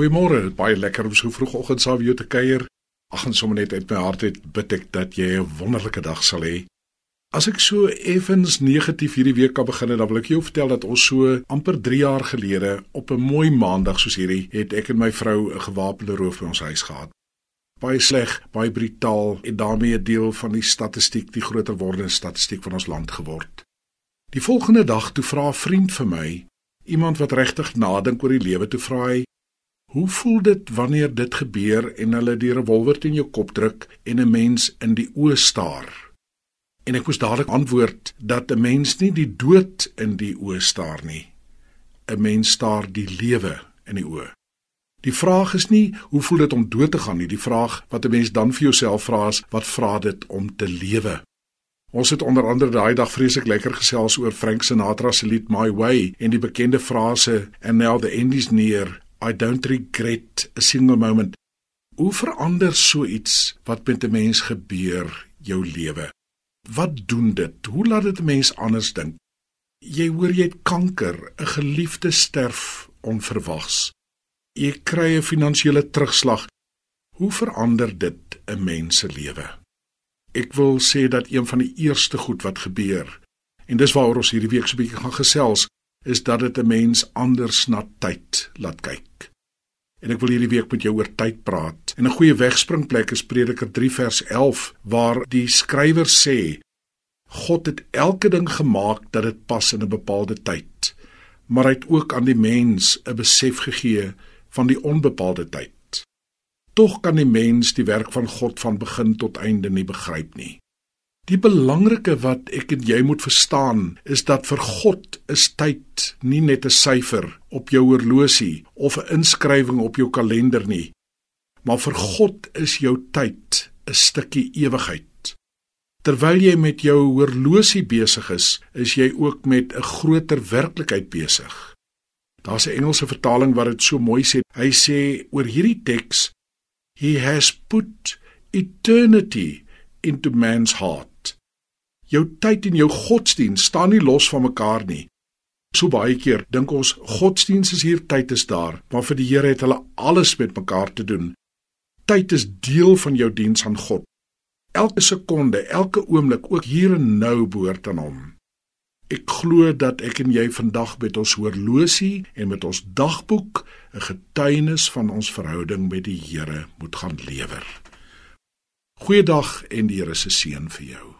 Goeiemôre, baie lekker om so vroegoggend saam jou te kuier. Ag en sommer net uit my hart uit bid ek dat jy 'n wonderlike dag sal hê. As ek so effens negatief hierdie week kan begin, dan wil ek jou vertel dat ons so amper 3 jaar gelede op 'n mooi maandag soos hierdie het ek en my vrou 'n gewapende roof by ons huis gehad. Baie sleg, baie brutaal en daarmee 'n deel van die statistiek, die groter wordende statistiek van ons land geword. Die volgende dag toe vra 'n vriend vir my, iemand wat regtig nadink oor die lewe, toe vra hy, Hoe voel dit wanneer dit gebeur en hulle die revolver teen jou kop druk en 'n mens in die oë staar? En ek moes dadelik antwoord dat 'n mens nie die dood in die oë staar nie. 'n Mens staar die lewe in die oë. Die vraag is nie hoe voel dit om dood te gaan nie, die vraag wat 'n mens dan vir jouself vra is wat vra dit om te lewe? Ons het onder andere daai dag vreeslik lekker gesels oor Frank Sinatra se lied My Way en die bekende frase and now the end is near I don't regret a single moment. Hoe verander so iets wat met 'n mens gebeur jou lewe? Wat doen dit? Hoe laat dit 'n mens anders dink? Jy hoor jy het kanker, 'n geliefde sterf onverwags. Jy kry 'n finansiële terugslag. Hoe verander dit 'n mens se lewe? Ek wil sê dat een van die eerste goed wat gebeur en dis waaroor ons hierdie week so 'n bietjie gaan gesels, is dat dit 'n mens anders na tyd laat kyk. En ek wil hierdie week met jou oor tyd praat. En 'n goeie wegspringplek is Prediker 3 vers 11 waar die skrywer sê God het elke ding gemaak dat dit pas in 'n bepaalde tyd. Maar hy het ook aan die mens 'n besef gegee van die onbepaalde tyd. Tog kan die mens die werk van God van begin tot einde nie begryp nie. Die belangrike wat ek en jy moet verstaan is dat vir God is tyd nie net 'n syfer op jou horlosie of 'n inskrywing op jou kalender nie. Maar vir God is jou tyd 'n stukkie ewigheid. Terwyl jy met jou horlosie besig is, is jy ook met 'n groter werklikheid besig. Daar's 'n Engelse vertaling wat dit so mooi sê. Hy sê oor hierdie teks: He has put eternity into man's heart. Jou tyd en jou godsdiens staan nie los van mekaar nie. So baie keer dink ons godsdiens is hier, tyd is daar, maar vir die Here het hulle alles met mekaar te doen. Tyd is deel van jou diens aan God. Elke sekonde, elke oomblik, ook hier en nou behoort aan hom. Ek glo dat ek en jy vandag met ons horlosie en met ons dagboek 'n getuienis van ons verhouding met die Here moet gaan lewer. Goeiedag en die Here se seën vir jou.